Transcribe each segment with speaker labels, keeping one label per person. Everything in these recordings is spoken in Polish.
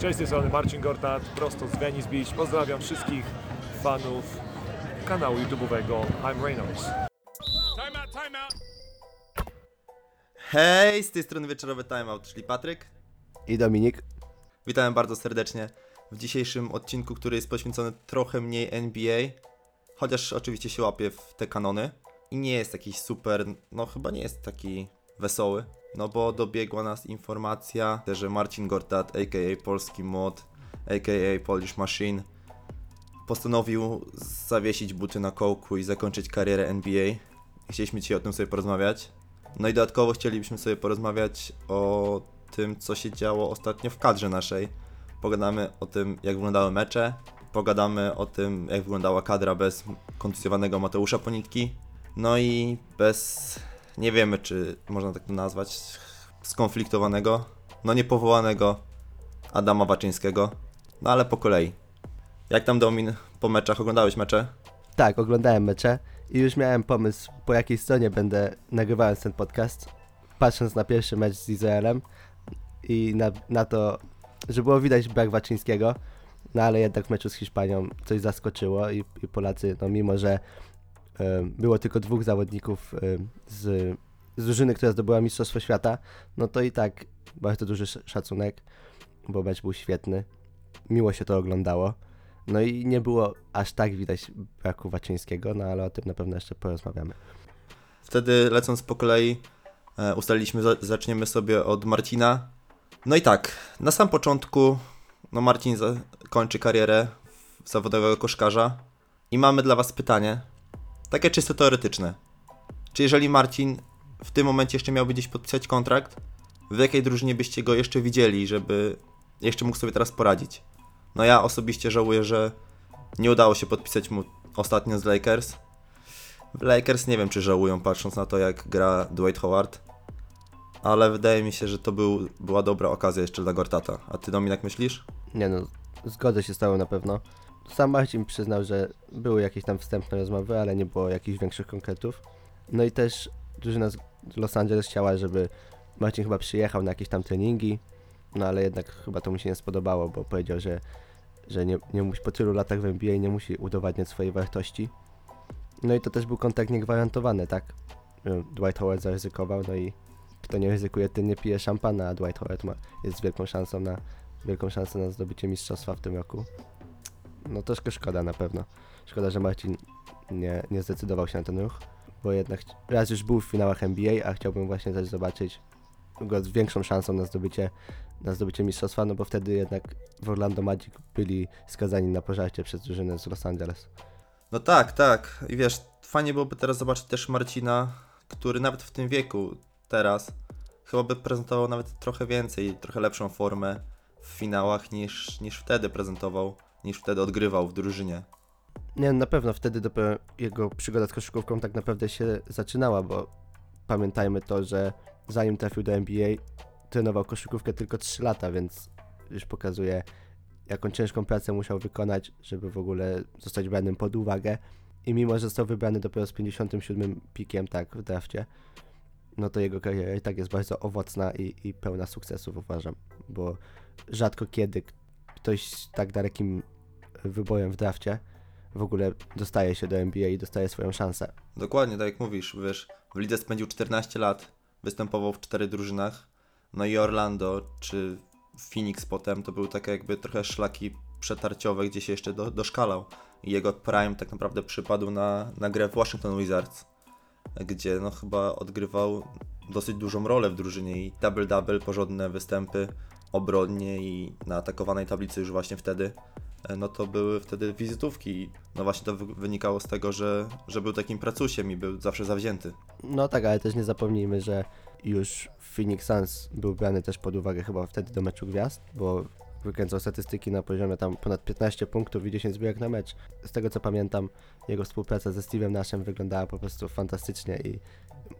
Speaker 1: Cześć, z tej strony Marcin Gortat, prosto z Venice Beach. Pozdrawiam wszystkich fanów kanału YouTube'owego I'm Reynolds.
Speaker 2: Time out, time out.
Speaker 3: Hej, z tej strony wieczorowy timeout, czyli Patryk.
Speaker 4: I Dominik.
Speaker 3: Witam bardzo serdecznie w dzisiejszym odcinku, który jest poświęcony trochę mniej NBA, chociaż oczywiście się łapie w te kanony i nie jest jakiś super, no chyba nie jest taki wesoły, no bo dobiegła nas informacja, że Marcin Gortat, aka Polski Mod, aka Polish Machine, postanowił zawiesić buty na kołku i zakończyć karierę NBA. Chcieliśmy dzisiaj o tym sobie porozmawiać. No i dodatkowo chcielibyśmy sobie porozmawiać o tym, co się działo ostatnio w kadrze naszej. Pogadamy o tym, jak wyglądały mecze, pogadamy o tym, jak wyglądała kadra bez kontuzjowanego Mateusza Ponitki, no i bez, nie wiemy czy można tak to nazwać, skonfliktowanego, no niepowołanego Adama Waczyńskiego, no ale po kolei. Jak tam Domin po meczach? Oglądałeś mecze?
Speaker 4: Tak, oglądałem mecze i już miałem pomysł, po jakiej stronie będę nagrywając ten podcast. Patrząc na pierwszy mecz z Izraelem i na, na to, że było widać brak Waczyńskiego, no ale jednak w meczu z Hiszpanią coś zaskoczyło i, i Polacy, no mimo że było tylko dwóch zawodników em, z, z drużyny, która zdobyła Mistrzostwo Świata, no to i tak bardzo duży sz- szacunek, bo mecz był świetny. Miło się to oglądało. No i nie było aż tak widać braku Waczyńskiego, no ale o tym na pewno jeszcze porozmawiamy.
Speaker 3: Wtedy lecąc po kolei e, ustaliliśmy, za- zaczniemy sobie od Marcina. No i tak, na sam początku no Marcin kończy karierę zawodowego koszkarza i mamy dla Was pytanie, takie czysto teoretyczne. Czy jeżeli Marcin w tym momencie jeszcze miałby gdzieś podpisać kontrakt, w jakiej drużynie byście go jeszcze widzieli, żeby jeszcze mógł sobie teraz poradzić? No ja osobiście żałuję, że nie udało się podpisać mu ostatnio z Lakers. Lakers nie wiem, czy żałują, patrząc na to, jak gra Dwight Howard. Ale wydaje mi się, że to był, była dobra okazja jeszcze dla Gortata. A ty, Dominik, myślisz?
Speaker 4: Nie no, zgodzę się z tobą na pewno. Sam Marcin przyznał, że były jakieś tam wstępne rozmowy, ale nie było jakichś większych konkretów. No i też drużyna z Los Angeles chciała, żeby Marcin chyba przyjechał na jakieś tam treningi, no ale jednak chyba to mu się nie spodobało, bo powiedział, że, że nie, nie musi po tylu latach w NBA nie musi udowadniać swojej wartości. No i to też był kontakt niegwarantowany, tak? Dwight Howard zaryzykował, no i kto nie ryzykuje, ten nie pije szampana, a Dwight Howard ma, jest wielką szansą na, wielką szansę na zdobycie mistrzostwa w tym roku. No troszkę szkoda na pewno. Szkoda, że Marcin nie, nie zdecydował się na ten ruch, bo jednak raz już był w finałach NBA, a chciałbym właśnie też zobaczyć go z większą szansą na zdobycie, na zdobycie mistrzostwa, no bo wtedy jednak w Orlando Magic byli skazani na pożarcie przez drużynę z Los Angeles.
Speaker 3: No tak, tak. I wiesz, fajnie byłoby teraz zobaczyć też Marcina, który nawet w tym wieku, teraz, chyba by prezentował nawet trochę więcej, trochę lepszą formę w finałach niż, niż wtedy prezentował, niż wtedy odgrywał w drużynie.
Speaker 4: Nie, na pewno wtedy dopiero jego przygoda z koszykówką tak naprawdę się zaczynała, bo pamiętajmy to, że zanim trafił do NBA, trenował koszykówkę tylko 3 lata, więc już pokazuje, jaką ciężką pracę musiał wykonać, żeby w ogóle zostać branym pod uwagę. I mimo, że został wybrany dopiero z 57 pikiem, tak, w drafcie, no to jego kariera i tak jest bardzo owocna i, i pełna sukcesów, uważam, bo rzadko kiedy ktoś tak dalekim wyborem w drafcie w ogóle dostaje się do NBA i dostaje swoją szansę.
Speaker 3: Dokładnie, tak jak mówisz, wiesz, w lidze spędził 14 lat, występował w czterech drużynach, no i Orlando czy Phoenix potem to były takie jakby trochę szlaki przetarciowe, gdzie się jeszcze do, doszkalał. I jego prime tak naprawdę przypadł na, na grę w Washington Wizards, gdzie no chyba odgrywał dosyć dużą rolę w drużynie i double-double, porządne występy obronnie i na atakowanej tablicy już właśnie wtedy no to były wtedy wizytówki. No właśnie to wy- wynikało z tego, że, że był takim pracusiem i był zawsze zawzięty.
Speaker 4: No tak, ale też nie zapomnijmy, że już Phoenix Suns był brany też pod uwagę chyba wtedy do meczu gwiazd, bo wykręcał statystyki na poziomie tam ponad 15 punktów i 10 zbiórek na mecz. Z tego co pamiętam, jego współpraca ze Steve'em Nashem wyglądała po prostu fantastycznie i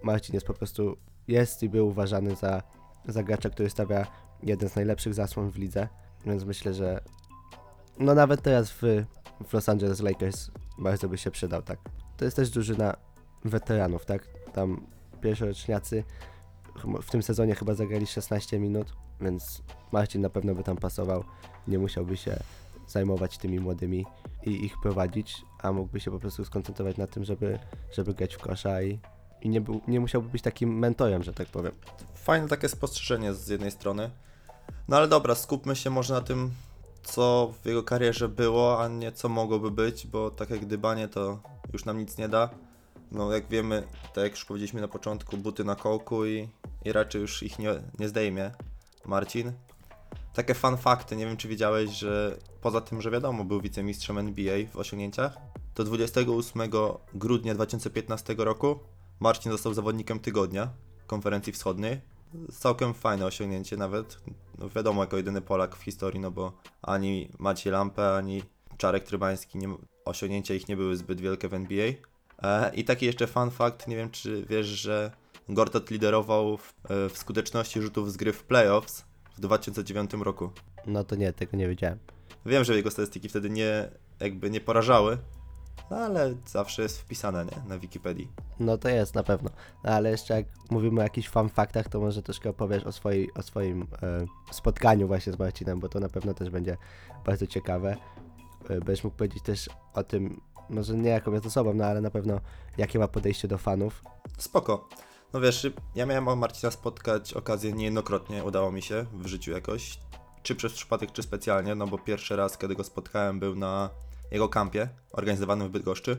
Speaker 4: Marcin jest po prostu, jest i był uważany za, za gracza, który stawia jeden z najlepszych zasłon w lidze, więc myślę, że no nawet teraz w, w Los Angeles Lakers bardzo by się przydał, tak. To jest też drużyna weteranów, tak? Tam pierwszoroczniacy w tym sezonie chyba zagrali 16 minut, więc Marcin na pewno by tam pasował. Nie musiałby się zajmować tymi młodymi i ich prowadzić, a mógłby się po prostu skoncentrować na tym, żeby, żeby grać w kosza i, i nie, był, nie musiałby być takim mentorem, że tak powiem.
Speaker 3: Fajne takie spostrzeżenie z jednej strony. No ale dobra, skupmy się może na tym, co w jego karierze było, a nie co mogłoby być, bo tak jak gdybanie to już nam nic nie da. No jak wiemy, tak jak już powiedzieliśmy na początku, buty na kołku i, i raczej już ich nie, nie zdejmie Marcin. Takie fun fakty, nie wiem czy wiedziałeś, że poza tym, że wiadomo, był wicemistrzem NBA w osiągnięciach, to 28 grudnia 2015 roku Marcin został zawodnikiem tygodnia konferencji wschodniej. Całkiem fajne osiągnięcie nawet. No wiadomo, jako jedyny Polak w historii, no bo ani Maciej Lampę, ani Czarek Trybański, nie, osiągnięcia ich nie były zbyt wielkie w NBA. E, I taki jeszcze fun fact, nie wiem czy wiesz, że Gortat liderował w, e, w skuteczności rzutów z gry w playoffs w 2009 roku.
Speaker 4: No to nie, tego nie wiedziałem.
Speaker 3: Wiem, że jego statystyki wtedy nie, jakby nie porażały, no ale zawsze jest wpisane, nie? Na Wikipedii.
Speaker 4: No to jest na pewno. No, ale jeszcze jak mówimy o jakichś fun faktach, to może troszkę opowiesz o, swojej, o swoim e, spotkaniu właśnie z Marcinem, bo to na pewno też będzie bardzo ciekawe. E, będziesz mógł powiedzieć też o tym, może nie jaką jest osobą, no ale na pewno jakie ma podejście do fanów.
Speaker 3: Spoko. No wiesz, ja miałem o Marcina spotkać okazję niejednokrotnie, udało mi się w życiu jakoś. Czy przez przypadek, czy specjalnie, no bo pierwszy raz, kiedy go spotkałem, był na jego kampie organizowanym w Bydgoszczy.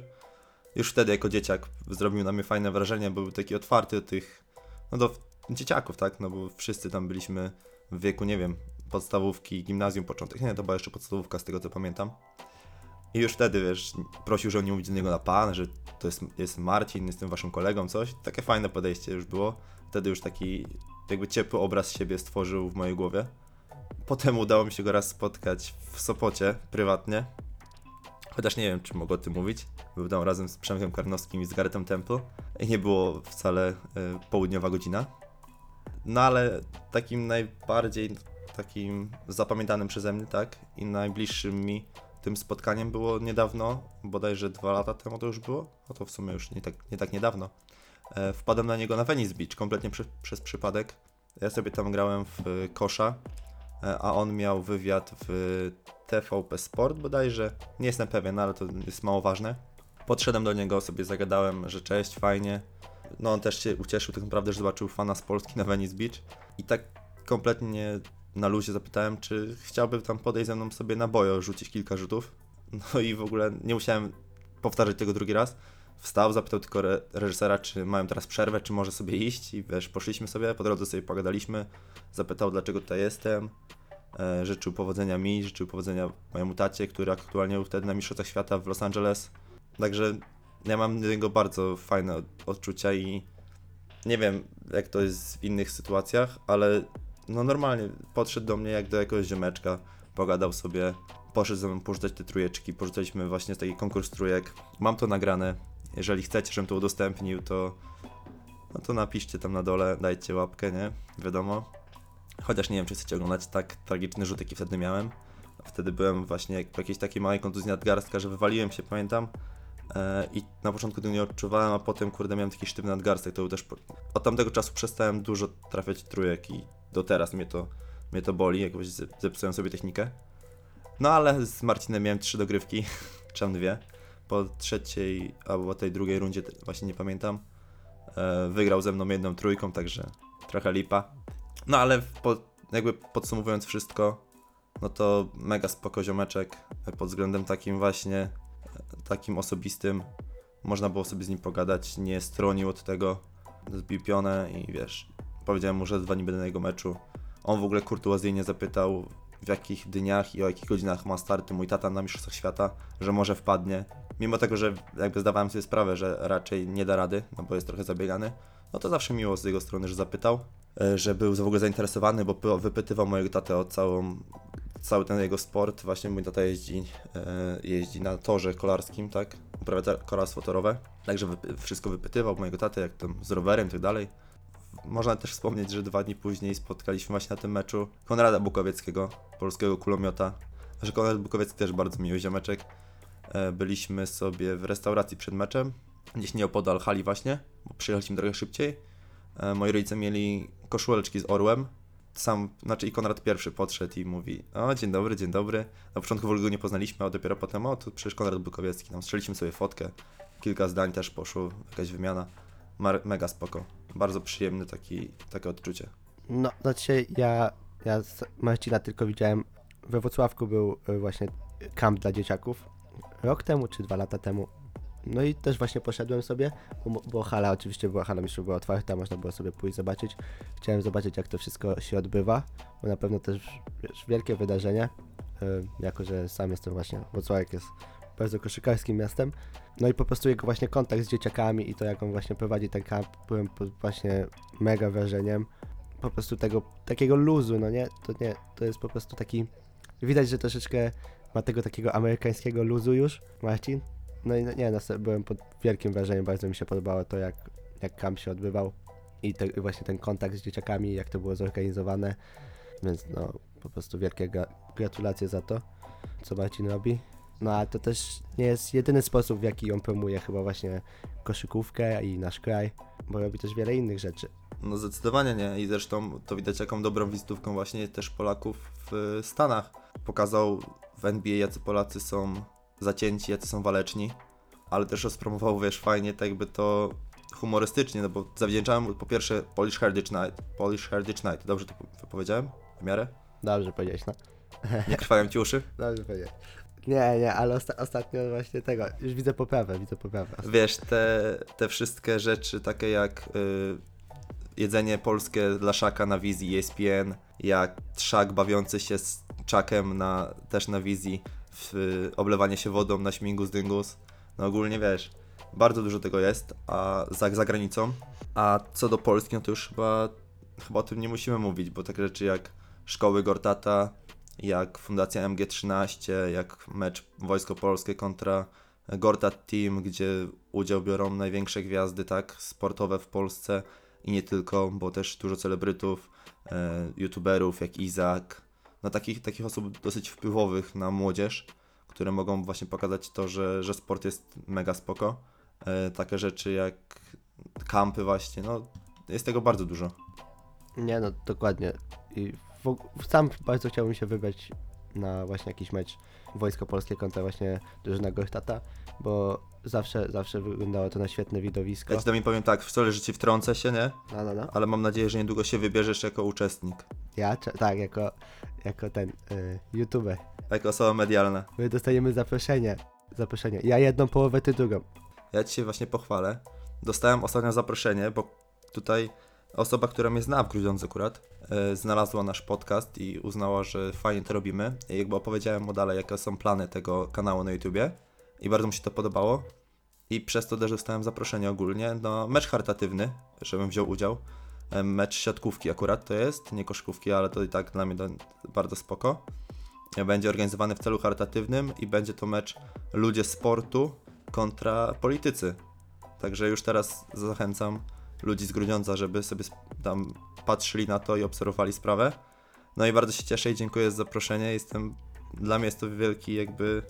Speaker 3: Już wtedy, jako dzieciak, zrobił na mnie fajne wrażenie, był taki otwarty do tych, no do dzieciaków, tak, no bo wszyscy tam byliśmy w wieku, nie wiem, podstawówki, gimnazjum, początek, nie, to była jeszcze podstawówka, z tego co pamiętam. I już wtedy, wiesz, prosił, że nie mówić do niego na pan, że to jest, jest Marcin, jestem waszym kolegą, coś. Takie fajne podejście już było. Wtedy już taki jakby ciepły obraz siebie stworzył w mojej głowie. Potem udało mi się go raz spotkać w Sopocie, prywatnie. Chociaż nie wiem, czy mogę o tym mówić. Był tam razem z Przemkiem Karnowskim i z Garetem Temple. I nie było wcale y, południowa godzina. No ale takim najbardziej takim zapamiętanym przeze mnie, tak, i najbliższym mi tym spotkaniem było niedawno, bodajże dwa lata temu to już było, no to w sumie już nie tak, nie tak niedawno. E, wpadłem na niego na Venice Beach, kompletnie przy, przez przypadek. Ja sobie tam grałem w e, kosza, e, a on miał wywiad w TVP Sport bodajże. Nie jestem pewien, ale to jest mało ważne. Podszedłem do niego, sobie zagadałem, że cześć, fajnie. No on też się ucieszył tak naprawdę, że zobaczył fana z Polski na Venice Beach. I tak kompletnie na luzie zapytałem, czy chciałby tam podejść ze mną sobie na bojo, rzucić kilka rzutów. No i w ogóle nie musiałem powtarzać tego drugi raz. Wstał, zapytał tylko re reżysera, czy mają teraz przerwę, czy może sobie iść i wiesz, poszliśmy sobie, po drodze sobie pogadaliśmy, zapytał dlaczego tutaj jestem, życzył powodzenia mi, życzył powodzenia mojemu tacie, który aktualnie był wtedy na Mistrzostwach Świata w Los Angeles. Także ja mam do niego bardzo fajne od- odczucia i nie wiem jak to jest w innych sytuacjach, ale no normalnie podszedł do mnie jak do jakiegoś ziomeczka, pogadał sobie, poszedł ze mną porzucać te trójeczki, porzucaliśmy właśnie taki konkurs trójek. Mam to nagrane, jeżeli chcecie, żebym to udostępnił, to no to napiszcie tam na dole, dajcie łapkę, nie? Wiadomo. Chociaż nie wiem, czy chcecie oglądać tak tragiczny rzut, jaki wtedy miałem. Wtedy byłem właśnie po jakiejś takiej małej kontuzji nadgarstka, że wywaliłem się, pamiętam. E, I na początku tego nie odczuwałem, a potem kurde miałem taki sztywny nadgarstek, to był też... Od tamtego czasu przestałem dużo trafiać trójek i do teraz mnie to, mnie to boli, jakoś ze- zepsułem sobie technikę. No ale z Marcinem miałem trzy dogrywki, czy tam dwie. Po trzeciej albo tej drugiej rundzie, właśnie nie pamiętam, e, wygrał ze mną jedną trójką, także trochę lipa. No ale po, jakby podsumowując wszystko, no to mega spoko ziomeczek pod względem takim właśnie, takim osobistym. Można było sobie z nim pogadać, nie stronił od tego, zbił pionę i wiesz, powiedziałem mu, że dwa nie będę na jego meczu. On w ogóle kurtuazyjnie zapytał, w jakich dniach i o jakich godzinach ma starty mój tata na Mistrzostwach Świata, że może wpadnie. Mimo tego, że jakby zdawałem sobie sprawę, że raczej nie da rady, no bo jest trochę zabiegany, no to zawsze miło z jego strony, że zapytał, e, że był w ogóle zainteresowany, bo py- wypytywał mojego tatę o całą, cały ten jego sport. Właśnie mój tata jeździ, e, jeździ na torze kolarskim, tak? Uprawia kolarstwo torowe. Także wszystko wypytywał mojego tatę, jak tam z rowerem i tak dalej. Można też wspomnieć, że dwa dni później spotkaliśmy właśnie na tym meczu Konrada Bukowieckiego, polskiego kulomiota. Że Konrad Bukowiecki też bardzo miły ziomeczek. E, Byliśmy sobie w restauracji przed meczem, gdzieś nieopodal hali właśnie, bo przyjechaliśmy trochę szybciej. E, Moi rodzice mieli koszuleczki z orłem sam, znaczy i Konrad pierwszy podszedł i mówi, o dzień dobry, dzień dobry. Na początku w ogóle go nie poznaliśmy, a dopiero potem, o to przecież Konrad Bukowiecki. Tam strzeliśmy sobie fotkę, kilka zdań też poszło, jakaś wymiana. Mega spoko. Bardzo przyjemny taki, takie odczucie.
Speaker 4: No, znaczy ja, ja z Marcina tylko widziałem, we Wrocławku był y, właśnie kamp dla dzieciaków, rok temu czy dwa lata temu. No i też właśnie poszedłem sobie, bo, bo hala oczywiście była, hala mistrzów była otwarta, można było sobie pójść zobaczyć. Chciałem zobaczyć jak to wszystko się odbywa, bo na pewno też wiesz, wielkie wydarzenie, y, jako że sam jestem właśnie, Wrocławek jest bardzo koszykarskim miastem. No i po prostu jego właśnie kontakt z dzieciakami i to jak on właśnie prowadzi ten kamp, byłem właśnie mega wrażeniem po prostu tego takiego luzu, no nie? To nie, to jest po prostu taki. Widać, że troszeczkę ma tego takiego amerykańskiego luzu już, Marcin. No i nie, byłem pod wielkim wrażeniem, bardzo mi się podobało to, jak, jak kamp się odbywał i, te, i właśnie ten kontakt z dzieciakami, jak to było zorganizowane. Więc no, po prostu wielkie gra- gratulacje za to, co Marcin robi. No a to też nie jest jedyny sposób, w jaki on promuje chyba właśnie koszykówkę i nasz kraj, bo robi też wiele innych rzeczy.
Speaker 3: No zdecydowanie nie i zresztą to widać jaką dobrą wizytówką właśnie też Polaków w Stanach. Pokazał w NBA jacy Polacy są zacięci, jacy są waleczni, ale też rozpromował, wiesz, fajnie tak jakby to humorystycznie, no bo zawdzięczałem po pierwsze Polish Heritage Night, Polish Heritage Night, dobrze to wypowiedziałem? W miarę?
Speaker 4: Dobrze powiedziałeś, no.
Speaker 3: Nie krwają ci uszy?
Speaker 4: Dobrze powiedziałeś. Nie, nie, ale osta- ostatnio właśnie tego, już widzę poprawę, widzę poprawę.
Speaker 3: Wiesz, te, te wszystkie rzeczy takie jak y, jedzenie polskie dla Szaka na wizji ESPN, jak Szak bawiący się z Czakiem na, też na wizji, w, y, oblewanie się wodą na śmigus dyngus. No ogólnie wiesz, bardzo dużo tego jest, a za, za granicą. A co do Polski, no to już chyba, chyba o tym nie musimy mówić, bo takie rzeczy jak szkoły Gortata, jak Fundacja MG13, jak mecz Wojsko Polskie kontra Gortat Team, gdzie udział biorą największe gwiazdy tak sportowe w Polsce i nie tylko, bo też dużo celebrytów, e, youtuberów jak Izak, no takich, takich osób dosyć wpływowych na młodzież, które mogą właśnie pokazać to, że, że sport jest mega spoko. E, takie rzeczy jak kampy właśnie, no jest tego bardzo dużo.
Speaker 4: Nie no, dokładnie. I w, sam bardzo chciałbym się wybrać na właśnie jakiś mecz Wojsko Polskie kontra właśnie drużyna Gortata, bo zawsze, zawsze wyglądało to na świetne widowisko.
Speaker 3: Ja ci tam powiem tak, w stole, że ci wtrącę się, nie?
Speaker 4: No, no, no.
Speaker 3: Ale mam nadzieję, że niedługo się wybierzesz jako uczestnik,
Speaker 4: Ja, cze- tak, jako, jako ten y, youtuber.
Speaker 3: jako osoba medialna.
Speaker 4: My dostajemy zaproszenie. Zaproszenie. Ja jedną połowę, ty drugą.
Speaker 3: Ja ci się właśnie pochwalę. Dostałem ostatnio zaproszenie, bo tutaj osoba, która mnie zna w Grudziądzu akurat, e, znalazła nasz podcast i uznała, że fajnie to robimy. I jakby opowiedziałem mu dalej, jakie są plany tego kanału na YouTubie. I bardzo mu się to podobało. I przez to też dostałem zaproszenie ogólnie na mecz charytatywny, żebym wziął udział. Mecz siatkówki akurat to jest, nie koszkówki, ale to i tak dla mnie bardzo spoko. E, Będzie organizowany w celu charytatywnym i będzie to mecz ludzie sportu kontra politycy. Także już teraz zachęcam ludzi z Grudziądza, żeby sobie tam patrzyli na to i obserwowali sprawę. No i bardzo się cieszę i dziękuję za zaproszenie. Jestem, dla mnie jest to wielki jakby,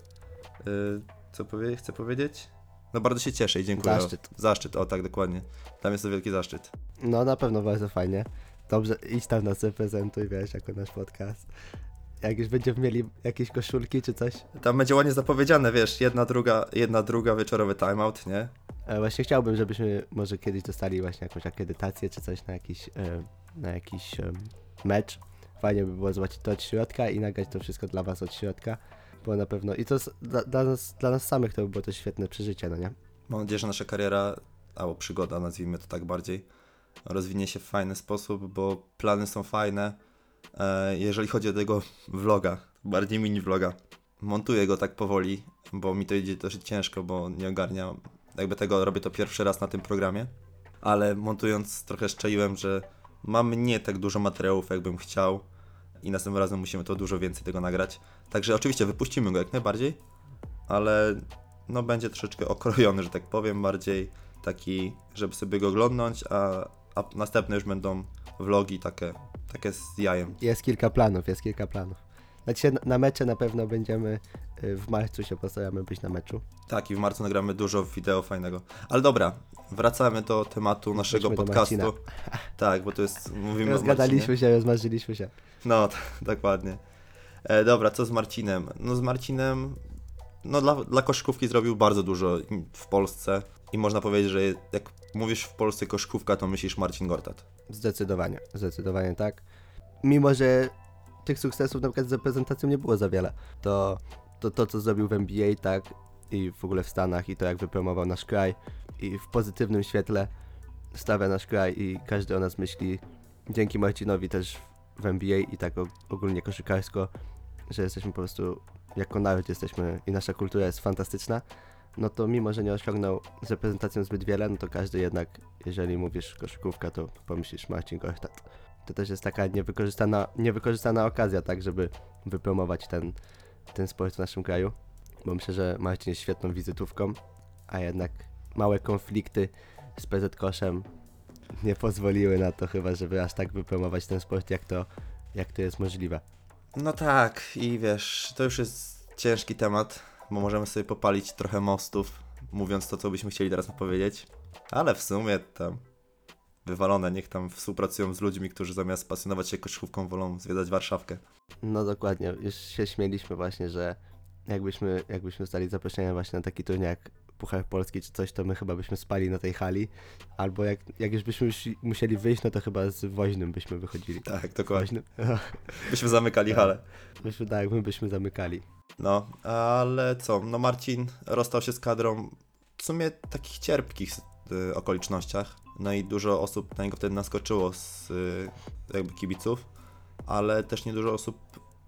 Speaker 3: yy, co powie, chcę powiedzieć? No bardzo się cieszę i dziękuję.
Speaker 4: Zaszczyt.
Speaker 3: Zaszczyt, o tak dokładnie. Mnie jest to wielki zaszczyt.
Speaker 4: No na pewno bardzo fajnie. Dobrze, idź tam nas reprezentuj, wiesz, jako nasz podcast. Jak już będziemy mieli jakieś koszulki czy coś.
Speaker 3: Tam będzie ładnie zapowiedziane, wiesz, jedna, druga, jedna, druga wieczorowy timeout, nie?
Speaker 4: E, właśnie chciałbym, żebyśmy może kiedyś dostali właśnie jakąś akredytację czy coś na jakiś, e, na jakiś em, mecz. Fajnie by było zobaczyć to od środka i nagrać to wszystko dla was od środka. Na pewno, i to dla, dla, nas, dla nas samych to by było to świetne przeżycie, no nie?
Speaker 3: Mam nadzieję, że nasza kariera, albo przygoda, nazwijmy to tak bardziej, rozwinie się w fajny sposób, bo plany są fajne. E, jeżeli chodzi o tego vloga, bardziej mini vloga, montuję go tak powoli, bo mi to idzie dosyć ciężko, bo nie ogarniam, jakby tego robię to pierwszy raz na tym programie, ale montując trochę szczaiłem, że mam nie tak dużo materiałów, jakbym chciał i następnym razem musimy to dużo więcej tego nagrać. Także oczywiście wypuścimy go jak najbardziej, ale no będzie troszeczkę okrojony, że tak powiem, bardziej taki, żeby sobie go oglądnąć, a, a następne już będą vlogi takie, takie z jajem.
Speaker 4: Jest kilka planów, jest kilka planów. Znaczy na- mecze na pewno będziemy, w marcu się postaramy być na meczu.
Speaker 3: Tak, i w marcu nagramy dużo wideo fajnego. Ale dobra, wracamy do tematu naszego
Speaker 4: Wróćmy do
Speaker 3: podcastu.
Speaker 4: Marcina.
Speaker 3: Tak, bo to jest. Mówimy.
Speaker 4: Rozgadaliśmy się, rozmarzyliśmy się.
Speaker 3: No, dokładnie. E, dobra, co z Marcinem? No z Marcinem, no dla, dla koszykówki zrobił bardzo dużo w Polsce i można powiedzieć, że jak mówisz w Polsce koszykówka, to myślisz Marcin Gortat.
Speaker 4: Zdecydowanie, zdecydowanie tak. Mimo, że tych sukcesów na przykład z reprezentacją nie było za wiele, to to, to co zrobił w NBA, tak, i w ogóle w Stanach, i to jak wypromował nasz kraj, i w pozytywnym świetle stawia nasz kraj i każdy o nas myśli, dzięki Marcinowi też w NBA i tak ogólnie koszykarsko, że jesteśmy po prostu, jako naród jesteśmy i nasza kultura jest fantastyczna, no to mimo, że nie osiągnął z reprezentacją zbyt wiele, no to każdy jednak, jeżeli mówisz koszykówka, to pomyślisz Marcin Gortat. To też jest taka niewykorzystana, niewykorzystana okazja, tak, żeby wypromować ten, ten sport w naszym kraju, bo myślę, że Marcin jest świetną wizytówką, a jednak małe konflikty z PZ nie pozwoliły na to chyba, żeby aż tak wypromować ten sport, jak to, jak to jest możliwe.
Speaker 3: No tak, i wiesz, to już jest ciężki temat, bo możemy sobie popalić trochę mostów, mówiąc to, co byśmy chcieli teraz powiedzieć, ale w sumie tam wywalone, niech tam współpracują z ludźmi, którzy zamiast pasjonować się koszykówką, wolą zwiedzać Warszawkę.
Speaker 4: No dokładnie, już się śmieliśmy właśnie, że jakbyśmy, jakbyśmy dostali zaproszenie właśnie na taki turniej jak Puchar Polski czy coś, to my chyba byśmy spali na tej hali, albo jak, jak już byśmy już musieli wyjść, no to chyba z woźnym byśmy wychodzili.
Speaker 3: Tak, dokładnie.
Speaker 4: Woźnym.
Speaker 3: Byśmy zamykali halę.
Speaker 4: Myśmy tak, my byśmy zamykali.
Speaker 3: No, ale co? No Marcin rozstał się z kadrą w sumie takich cierpkich y, okolicznościach. No i dużo osób na niego wtedy naskoczyło z y, jakby kibiców, ale też nie dużo osób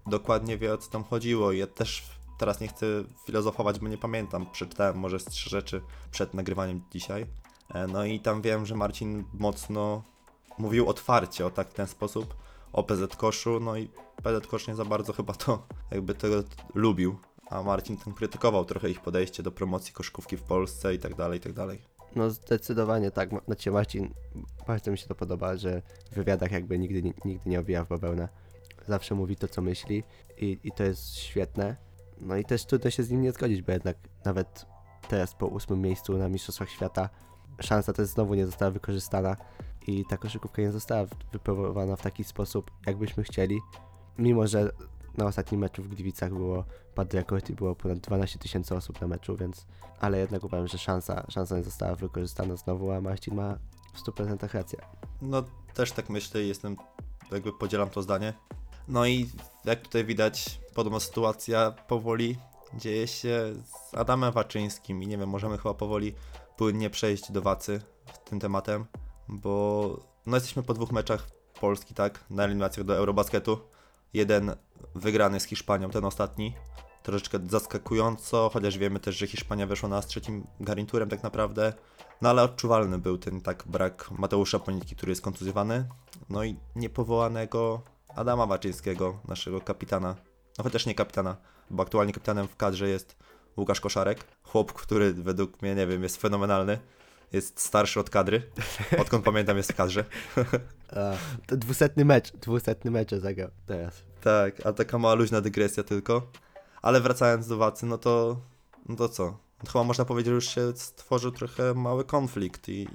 Speaker 3: dokładnie wie o co tam chodziło. Ja też teraz nie chcę filozofować, bo nie pamiętam. Przeczytałem może z trzy rzeczy przed nagrywaniem dzisiaj. E, No i tam wiem, że Marcin mocno mówił otwarcie o tak ten sposób o PZ Koszu, no i PZ Kosz nie za bardzo chyba to jakby tego lubił, a Marcin ten krytykował trochę ich podejście do promocji koszkówki w Polsce i tak dalej, i tak dalej.
Speaker 4: No zdecydowanie tak, znaczy Marcin, bardzo mi się to podoba, że w wywiadach jakby nigdy, nigdy nie obija w bawełnę. Zawsze mówi to, co myśli i, i to jest świetne. No i też trudno się z nim nie zgodzić, bo jednak nawet teraz po ósmym miejscu na Mistrzostwach Świata szansa też znowu nie została wykorzystana i ta koszykówka nie została wypromowana w taki sposób, jakbyśmy chcieli. Mimo, że na ostatnim meczu w Gliwicach było, padł rekord i było ponad 12 tysięcy osób na meczu, więc ale jednak uważam, że szansa, szansa nie została wykorzystana znowu, a Marcin ma w 100% rację.
Speaker 3: No też tak myślę i jestem, jakby podzielam to zdanie. No i jak tutaj widać, podobna sytuacja powoli dzieje się z Adamem Waczyńskim i nie wiem, możemy chyba powoli płynnie przejść do Wacy tym tematem, bo no jesteśmy po dwóch meczach Polski, tak, na eliminacjach do Eurobasketu. Jeden wygrany z Hiszpanią, ten ostatni, troszeczkę zaskakująco, chociaż wiemy też, że Hiszpania weszła nas trzecim garniturem tak naprawdę. No ale odczuwalny był ten tak brak Mateusza Ponitki, który jest kontuzjowany. No i niepowołanego Adama Waczyńskiego, naszego kapitana. No chociaż nie kapitana, bo aktualnie kapitanem w kadrze jest Łukasz Koszarek. Chłop, który według mnie, nie wiem, jest fenomenalny. Jest starszy od kadry. Odkąd pamiętam jest w kadrze.
Speaker 4: A, to dwusetny mecz, dwusetny mecz zagrał teraz.
Speaker 3: Tak, a taka mała luźna dygresja tylko. Ale wracając do Wacy, no to, no to co? Chyba można powiedzieć, że już się stworzył trochę mały konflikt i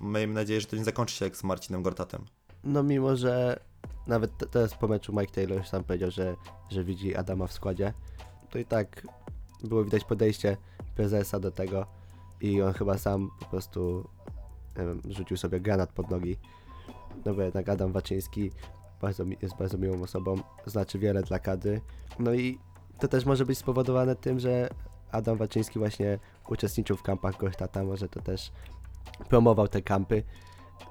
Speaker 3: miejmy nadzieję, że to nie zakończy się jak z Marcinem Gortatem.
Speaker 4: No mimo, że nawet te- teraz po meczu Mike Taylor sam powiedział, że, że widzi Adama w składzie, to i tak było widać podejście prezesa do tego i on chyba sam po prostu wiem, rzucił sobie granat pod nogi. No bo jednak Adam Waczyński bardzo, jest bardzo miłą osobą, znaczy wiele dla kadry. No i to też może być spowodowane tym, że Adam Waczyński właśnie uczestniczył w kampach Gortata, może to też promował te kampy.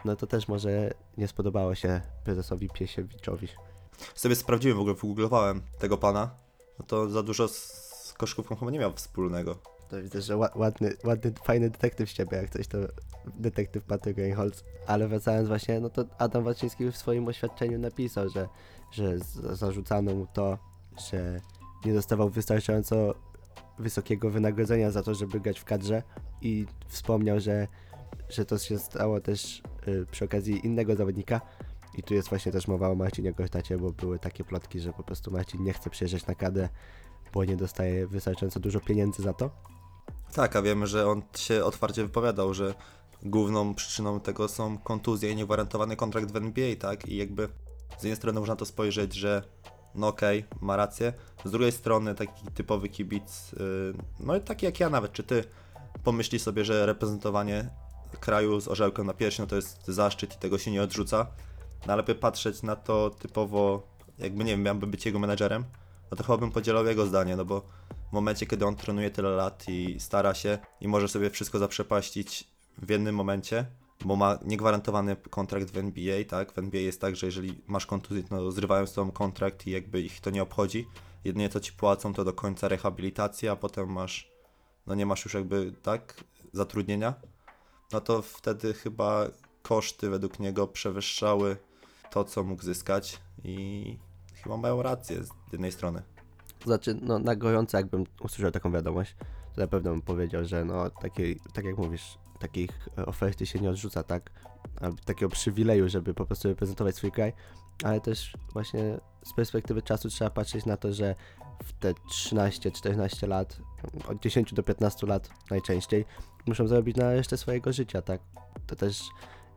Speaker 4: No to też może nie spodobało się prezesowi Piesiewiczowi.
Speaker 3: Sobie sprawdziłem w ogóle, wygooglowałem tego pana. No to za dużo z koszkówką chyba nie miał wspólnego.
Speaker 4: To widzę, że ła- ładny, ładny, fajny detektyw z ciebie, jak coś to detektyw Patryk Reinholz. Ale wracając właśnie, no to Adam Waczyński w swoim oświadczeniu napisał, że, że zarzucano mu to, że nie dostawał wystarczająco wysokiego wynagrodzenia za to, żeby grać w kadrze i wspomniał, że, że to się stało też y, przy okazji innego zawodnika I tu jest właśnie też mowa o Marcinie Gortacie, bo były takie plotki, że po prostu Marcin nie chce przyjeżdżać na kadę, bo nie dostaje wystarczająco dużo pieniędzy za to.
Speaker 3: Tak, a wiemy, że on się otwarcie wypowiadał, że główną przyczyną tego są kontuzje i niegwarantowany kontrakt w NBA, tak? I jakby z jednej strony można to spojrzeć, że no okej, ma rację, z drugiej strony taki typowy kibic, yy, no i taki jak ja nawet, czy ty, pomyśli sobie, że reprezentowanie kraju z orzełkiem na piersi, no to jest zaszczyt i tego się nie odrzuca, no ale by patrzeć na to typowo, jakby nie wiem, miałbym być jego menedżerem, no to chyba bym podzielał jego zdanie, no bo w momencie, kiedy on trenuje tyle lat i stara się i może sobie wszystko zaprzepaścić w jednym momencie, bo ma niegwarantowany kontrakt w NBA, tak? W NBA jest tak, że jeżeli masz kontuzję, no zrywają z tobą kontrakt i jakby ich to nie obchodzi. Jedynie co ci płacą to do końca rehabilitacja, a potem masz, no nie masz już jakby, tak, zatrudnienia. No to wtedy chyba koszty według niego przewyższały to, co mógł zyskać i chyba mają rację z jednej strony.
Speaker 4: Znaczy, no na gorąco jakbym usłyszał taką wiadomość, to na pewno bym powiedział, że no takiej, tak jak mówisz, takich e, oferty się nie odrzuca, tak? Albo takiego przywileju, żeby po prostu reprezentować swój kraj, ale też właśnie z perspektywy czasu trzeba patrzeć na to, że w te 13-14 lat, od 10 do 15 lat najczęściej, muszą zarobić na resztę swojego życia, tak? To też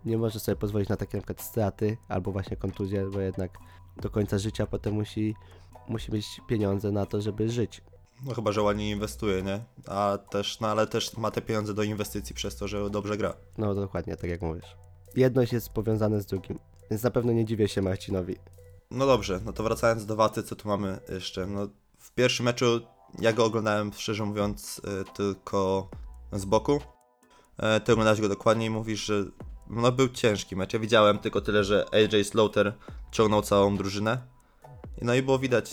Speaker 4: nie może sobie pozwolić na takie na przykład straty albo właśnie kontuzje, bo jednak do końca życia potem musi musi mieć pieniądze na to, żeby żyć.
Speaker 3: No chyba, że ładnie inwestuje, nie? A też, no ale też ma te pieniądze do inwestycji przez to, że dobrze gra.
Speaker 4: No dokładnie, tak jak mówisz. Jedność jest powiązane z drugim, więc na pewno nie dziwię się Marcinowi.
Speaker 3: No dobrze, no to wracając do Waty, co tu mamy jeszcze? No w pierwszym meczu ja go oglądałem, szczerze mówiąc, y, tylko z boku. E, Ty oglądałeś go dokładnie i mówisz, że no był ciężki mecz. Ja widziałem tylko tyle, że AJ Slaughter ciągnął całą drużynę. No i było widać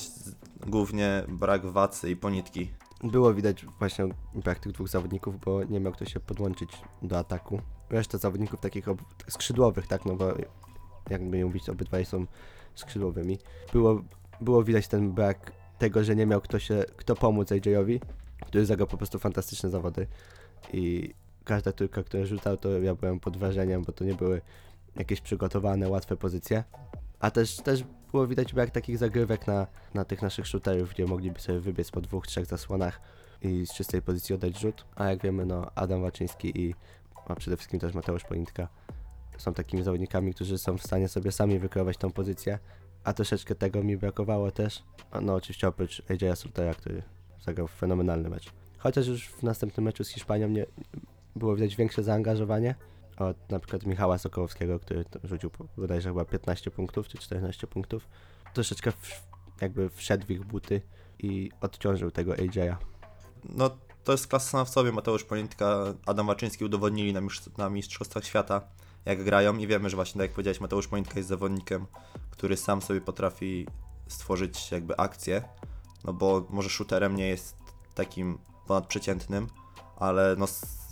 Speaker 3: głównie brak wacy i ponitki.
Speaker 4: Było widać właśnie brak tych dwóch zawodników, bo nie miał kto się podłączyć do ataku. Reszta zawodników takich ob- skrzydłowych, tak, no bo jakby mówić, obydwaj są skrzydłowymi. Było, było widać ten brak tego, że nie miał kto, się, kto pomóc AJ-owi, który zagrał po prostu fantastyczne zawody i każda trójka, która rzucał, to ja byłem pod wrażeniem, bo to nie były jakieś przygotowane, łatwe pozycje. A też, też było widać brak takich zagrywek na, na tych naszych shooterów, gdzie mogliby sobie wybiec po dwóch, trzech zasłonach i z czystej pozycji oddać rzut. A jak wiemy, no Adam Waczyński i a przede wszystkim też Mateusz Politka są takimi zawodnikami, którzy są w stanie sobie sami wykreować tą pozycję. A troszeczkę tego mi brakowało też. No oczywiście oprócz AJ'a Sultera, który zagrał fenomenalny mecz. Chociaż już w następnym meczu z Hiszpanią nie, było widać większe zaangażowanie od na przykład Michała Sokołowskiego, który rzucił bodajże chyba 15 punktów czy 14 punktów. Troszeczkę w, jakby wszedł w ich buty i odciążył tego AJ'a.
Speaker 3: No to jest klasa sama w sobie. Mateusz Ponitka, Adam Waczyński udowodnili nam już na Mistrzostwach Świata, jak grają i wiemy, że właśnie tak jak powiedziałeś, Mateusz Ponitka jest zawodnikiem, który sam sobie potrafi stworzyć jakby akcję, no bo może shooterem nie jest takim ponadprzeciętnym, ale no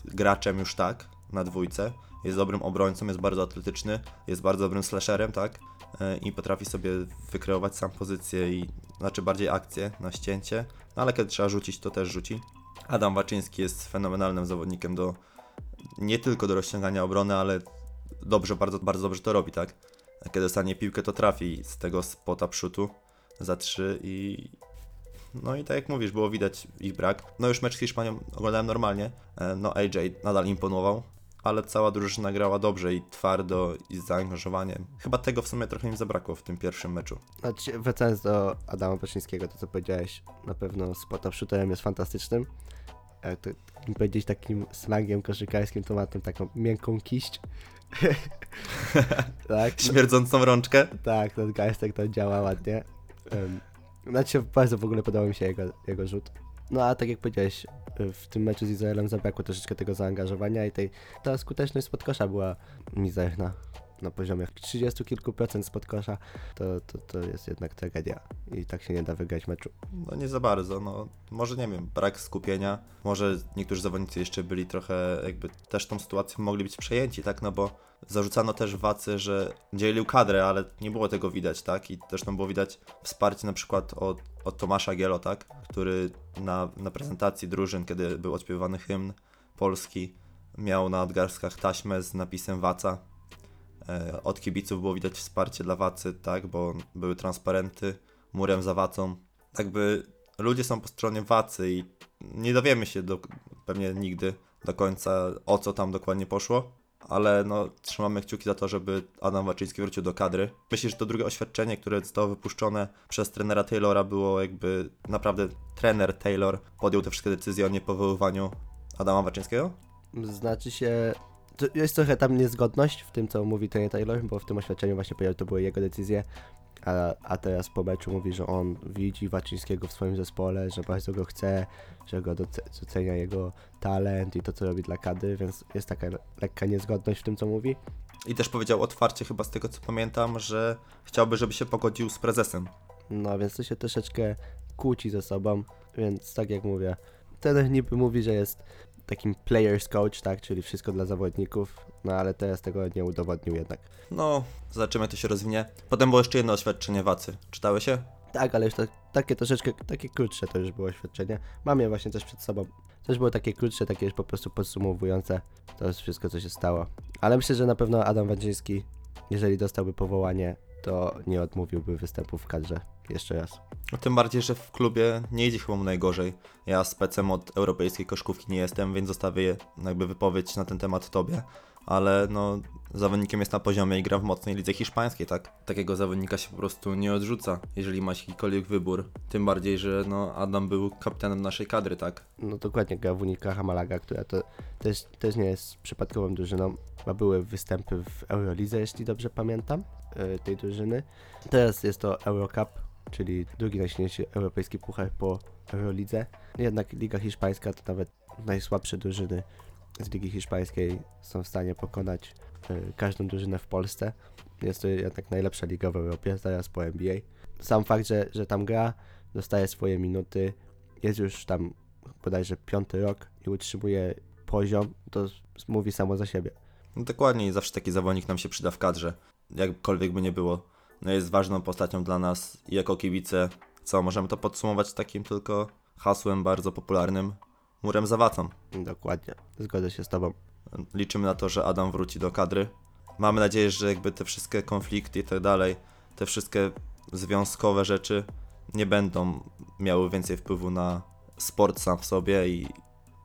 Speaker 3: graczem już tak, na dwójce. Jest dobrym obrońcą, jest bardzo atletyczny, jest bardzo dobrym slasherem, tak? E, I potrafi sobie wykreować sam pozycję i znaczy bardziej akcję na ścięcie, no ale kiedy trzeba rzucić, to też rzuci. Adam Waczyński jest fenomenalnym zawodnikiem do nie tylko do rozciągania obrony, ale dobrze, bardzo, bardzo dobrze to robi, tak? Kiedy dostanie piłkę, to trafi z tego spota przód za trzy i no i tak jak mówisz, było widać ich brak. No już mecz z Hiszpanią oglądałem normalnie. E, No AJ nadal imponował, ale cała drużyna grała dobrze i twardo i z zaangażowaniem. Chyba tego w sumie trochę im zabrakło w tym pierwszym meczu.
Speaker 4: Znaczy, wracając do Adama Paczyńskiego, to co powiedziałeś, na pewno spot up shooterem jest fantastycznym. Jak to powiedzieć takim slangiem koszykarskim, to ma tą taką miękką kiść. tak,
Speaker 3: Śmierdzącą rączkę.
Speaker 4: tak, ten gajstek to działa ładnie. Um, znaczy, bardzo w ogóle podobał mi się jego, jego rzut. No a tak jak powiedziałeś, w tym meczu z Izraelem zabrakło troszeczkę tego zaangażowania i tej, ta skuteczność spod kosza była mizerna. Na poziomie 30 kilku procent spod kosza, to, to, to jest jednak tragedia i tak się nie da wygrać meczu.
Speaker 3: No nie za bardzo, no. Może nie wiem, brak skupienia, może niektórzy zawodnicy jeszcze byli trochę jakby też tą sytuacją mogli być przejęci, tak, no bo zarzucano też Wacy, że dzielił kadrę, ale nie było tego widać, tak, i też tam było widać wsparcie na przykład od, od Tomasza Gielo, tak, który na, na prezentacji drużyn, kiedy był odśpiewany hymn polski, miał na odgarskach taśmę z napisem Waca, Od kibiców było widać wsparcie dla Wacy, tak, bo były transparenty murem za Wacą. Jakby ludzie są po stronie Wacy i nie dowiemy się do, pewnie nigdy do końca o co tam dokładnie poszło, ale no trzymamy kciuki za to, żeby Adam Waczyński wrócił do kadry. Myślę, że to drugie oświadczenie, które zostało wypuszczone przez trenera Taylora było jakby naprawdę trener Taylor podjął te wszystkie decyzje o niepowoływaniu Adama Waczyńskiego?
Speaker 4: Znaczy się. Jest trochę tam niezgodność w tym, co mówi Tony Taylor, bo w tym oświadczeniu właśnie powiedział, że to były jego decyzje, a, a teraz po meczu mówi, że on widzi Waczyńskiego w swoim zespole, że bardzo go chce, że go doce- docenia jego talent i to, co robi dla kadry, więc jest taka le- lekka niezgodność w tym, co mówi.
Speaker 3: I też powiedział otwarcie, chyba z tego co pamiętam, że chciałby, żeby się pogodził z prezesem.
Speaker 4: No więc to się troszeczkę kłóci ze sobą, więc tak jak mówię, ten niby mówi, że jest takim players coach, tak, czyli wszystko dla zawodników, no ale teraz tego nie udowodnił jednak.
Speaker 3: No, zobaczymy jak to się rozwinie. Potem było jeszcze jedno oświadczenie Wacy. Czytałeś się?
Speaker 4: Tak, ale już to, takie troszeczkę, takie krótsze to już było oświadczenie. Mam je właśnie też przed sobą. Też było takie krótsze, takie już po prostu podsumowujące. To jest wszystko, co się stało. Ale myślę, że na pewno Adam Wadziński, jeżeli dostałby powołanie, to nie odmówiłby występu w kadrze jeszcze raz.
Speaker 3: No, tym bardziej, że w klubie nie idzie chyba mu najgorzej. Ja specem od europejskiej koszkówki nie jestem, więc zostawię jakby wypowiedź na ten temat tobie. Ale no, zawodnikiem jest na poziomie i gra w mocnej lidze hiszpańskiej, tak? Takiego zawodnika się po prostu nie odrzuca, jeżeli ma jakikolwiek wybór. Tym bardziej, że no, Adam był kapitanem naszej kadry, tak?
Speaker 4: No dokładnie gra w Unika Hamalaga, która to też, też nie jest przypadkową drużyną. Chyba były występy w Eurolidze, jeśli dobrze pamiętam, yy, tej drużyny. Teraz jest to Eurocup, czyli drugi najsilniejszy europejski puchar po Eurolidze. Jednak Liga Hiszpańska to nawet najsłabsze drużyny z Ligi Hiszpańskiej są w stanie pokonać yy, każdą drużynę w Polsce. Jest to jednak najlepsza liga w Europie, zaraz po NBA. Sam fakt, że, że tam gra, dostaje swoje minuty, jest już tam bodajże piąty rok i utrzymuje poziom, to mówi samo za siebie.
Speaker 3: No dokładnie, zawsze taki zawodnik nam się przyda w kadrze. Jakkolwiek by nie było. No jest ważną postacią dla nas i jako kibice. Co, możemy to podsumować takim tylko hasłem bardzo popularnym. Murem za Wacą.
Speaker 4: Dokładnie, zgodzę się z tobą.
Speaker 3: Liczymy na to, że Adam wróci do kadry. Mamy nadzieję, że jakby te wszystkie konflikty i tak dalej, te wszystkie związkowe rzeczy nie będą miały więcej wpływu na sport sam w sobie i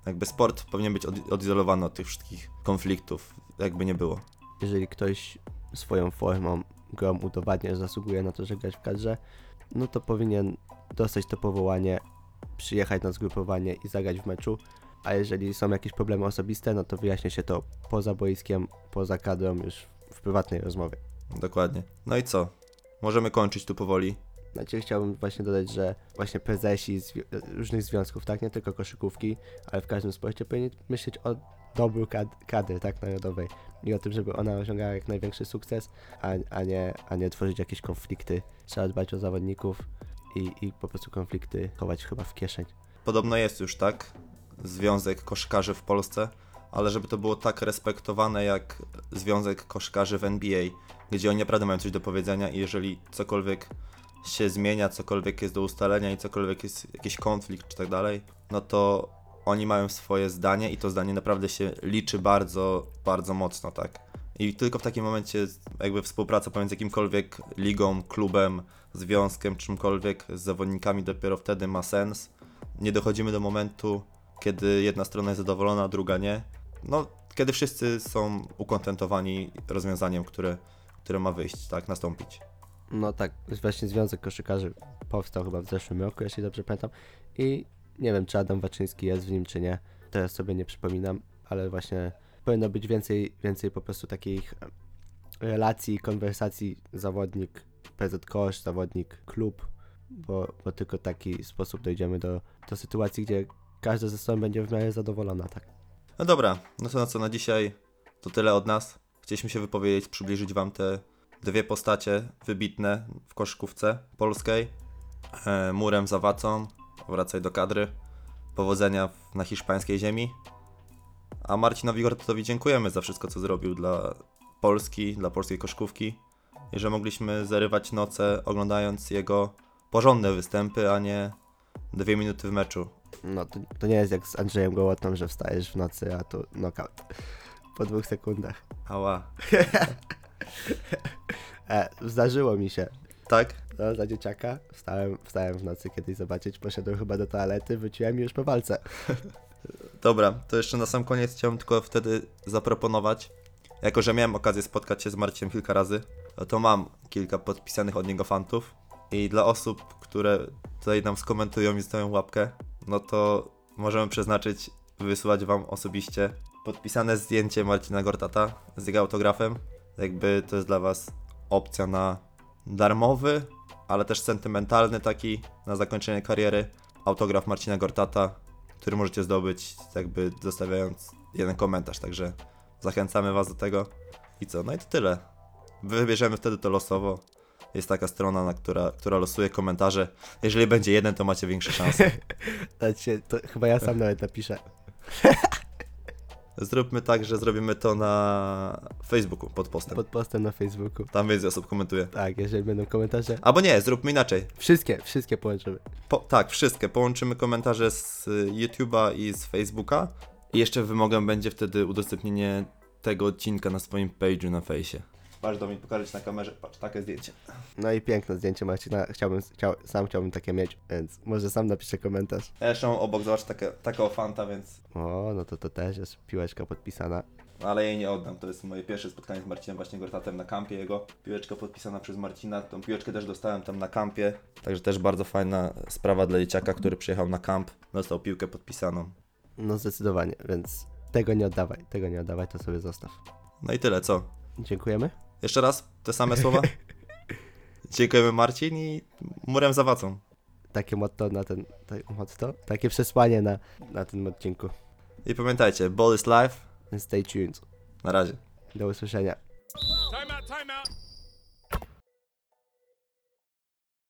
Speaker 3: jakby sport powinien być od, odizolowany od tych wszystkich konfliktów, jakby nie było.
Speaker 4: Jeżeli ktoś swoją formą, grą udowadnia, że zasługuje na to, że grać w kadrze, no to powinien dostać to powołanie, przyjechać na zgrupowanie i zagrać w meczu. A jeżeli są jakieś problemy osobiste, no to wyjaśnia się to poza boiskiem, poza kadrą, już w prywatnej rozmowie.
Speaker 3: Dokładnie. No i co? Możemy kończyć tu powoli.
Speaker 4: Znaczy chciałbym właśnie dodać, że właśnie prezesi zwi- różnych związków, tak, nie tylko koszykówki, ale w każdym sporcie powinni myśleć o dobru kad- kadry, tak, narodowej i o tym, żeby ona osiągała jak największy sukces, a, a, nie, a nie tworzyć jakieś konflikty. Trzeba dbać o zawodników i, i po prostu konflikty chować chyba w kieszeń.
Speaker 3: Podobno jest już, tak? Związek koszykarzy w Polsce, ale żeby to było tak respektowane jak Związek Koszykarzy w NBA, gdzie oni naprawdę mają coś do powiedzenia i jeżeli cokolwiek się zmienia, cokolwiek jest do ustalenia i cokolwiek jest jakiś konflikt czy tak dalej, no to oni mają swoje zdanie i to zdanie naprawdę się liczy bardzo, bardzo mocno, tak? I tylko w takim momencie jakby współpraca pomiędzy jakimkolwiek ligą, klubem, związkiem, czymkolwiek z zawodnikami dopiero wtedy ma sens. Nie dochodzimy do momentu, kiedy jedna strona jest zadowolona, druga nie. No, kiedy wszyscy są ukontentowani rozwiązaniem, które, które ma wyjść, tak, nastąpić.
Speaker 4: No tak, właśnie Związek Koszykarzy powstał chyba w zeszłym roku, jeśli dobrze pamiętam. I nie wiem, czy Adam Waczyński jest w nim, czy nie. Teraz sobie nie przypominam, ale właśnie powinno być więcej, więcej po prostu takich em, relacji, konwersacji zawodnik PZ Kosz, zawodnik klub, bo, bo tylko w taki sposób dojdziemy do, do sytuacji, gdzie każda ze stron będzie w miarę zadowolona, tak.
Speaker 3: No dobra, no to na co na dzisiaj to tyle od nas. Chcieliśmy się wypowiedzieć, przybliżyć Wam te dwie postacie wybitne w koszykówce polskiej. E, murem za Wacą, wracaj do kadry. Powodzenia na hiszpańskiej ziemi. A Marcinowi Gortowi dziękujemy za wszystko, co zrobił dla Polski, dla polskiej koszykówki. I że mogliśmy zarywać noce oglądając jego porządne występy, a nie dwie minuty w meczu.
Speaker 4: No to, to nie jest jak z Andrzejem Gołotą, że wstajesz w nocy, a tu knockout po dwóch sekundach.
Speaker 3: Ała.
Speaker 4: E, zdarzyło mi się.
Speaker 3: Tak?
Speaker 4: No, za dzieciaka. Wstałem, wstałem w nocy kiedyś zobaczyć, poszedłem chyba do toalety, wróciłem i już po walce.
Speaker 3: Dobra, to jeszcze na sam koniec chciałem tylko wtedy zaproponować, jako że miałem okazję spotkać się z Marciem kilka razy, to mam kilka podpisanych od niego fantów i dla osób, które tutaj nam skomentują i zostawią łapkę, no to możemy przeznaczyć, wysłać wam osobiście podpisane zdjęcie Marcina Gortata z jego autografem. Jakby to jest dla was opcja na darmowy, ale też sentymentalny taki na zakończenie kariery autograf Marcina Gortata który możecie zdobyć jakby zostawiając jeden komentarz, także zachęcamy Was do tego. I co? No i to tyle. Wybierzemy wtedy to losowo. Jest taka strona, na która, która losuje komentarze. Jeżeli będzie jeden, to macie większe szanse.
Speaker 4: Znaczy, to chyba ja sam nawet napiszę.
Speaker 3: Zróbmy tak, że zrobimy to na Facebooku pod postem.
Speaker 4: Pod postem na Facebooku.
Speaker 3: Tam więcej osób komentuje.
Speaker 4: Tak, jeżeli będą komentarze.
Speaker 3: Albo nie, zróbmy inaczej.
Speaker 4: Wszystkie, wszystkie połączymy.
Speaker 3: Po, tak, wszystkie. Połączymy komentarze z YouTube'a i z Facebooka. I jeszcze wymogem będzie wtedy udostępnienie tego odcinka na swoim page'u na fejsie. Patrz do mnie pokazać na kamerze, patrz, takie zdjęcie.
Speaker 4: No i piękne zdjęcie Marcina. Chciałbym, chciał, sam chciałbym takie mieć, więc może sam napiszę komentarz.
Speaker 3: Ja jeszcze mam obok, zobacz, takie, taką fanta, więc...
Speaker 4: O, no to to też jest piłeczka podpisana.
Speaker 3: Ale jej nie oddam, to jest moje pierwsze spotkanie z Marcinem właśnie Gortatem na kampie jego. Piłeczka podpisana przez Marcina, tą piłeczkę też dostałem tam na kampie. Także też bardzo fajna sprawa dla dzieciaka, który przyjechał na kamp, dostał piłkę podpisaną.
Speaker 4: No zdecydowanie, więc tego nie oddawaj, tego nie oddawaj, to sobie zostaw.
Speaker 3: No i tyle, co?
Speaker 4: Dziękujemy.
Speaker 3: Jeszcze raz te same słowa? Dziękujemy Marcin i murem za wacą.
Speaker 4: Takie motto na ten, motto? Takie przesłanie na, na tym odcinku.
Speaker 3: I pamiętajcie, ball is life.
Speaker 4: Stay tuned.
Speaker 3: Na razie.
Speaker 4: Do usłyszenia.
Speaker 2: Time out, time out.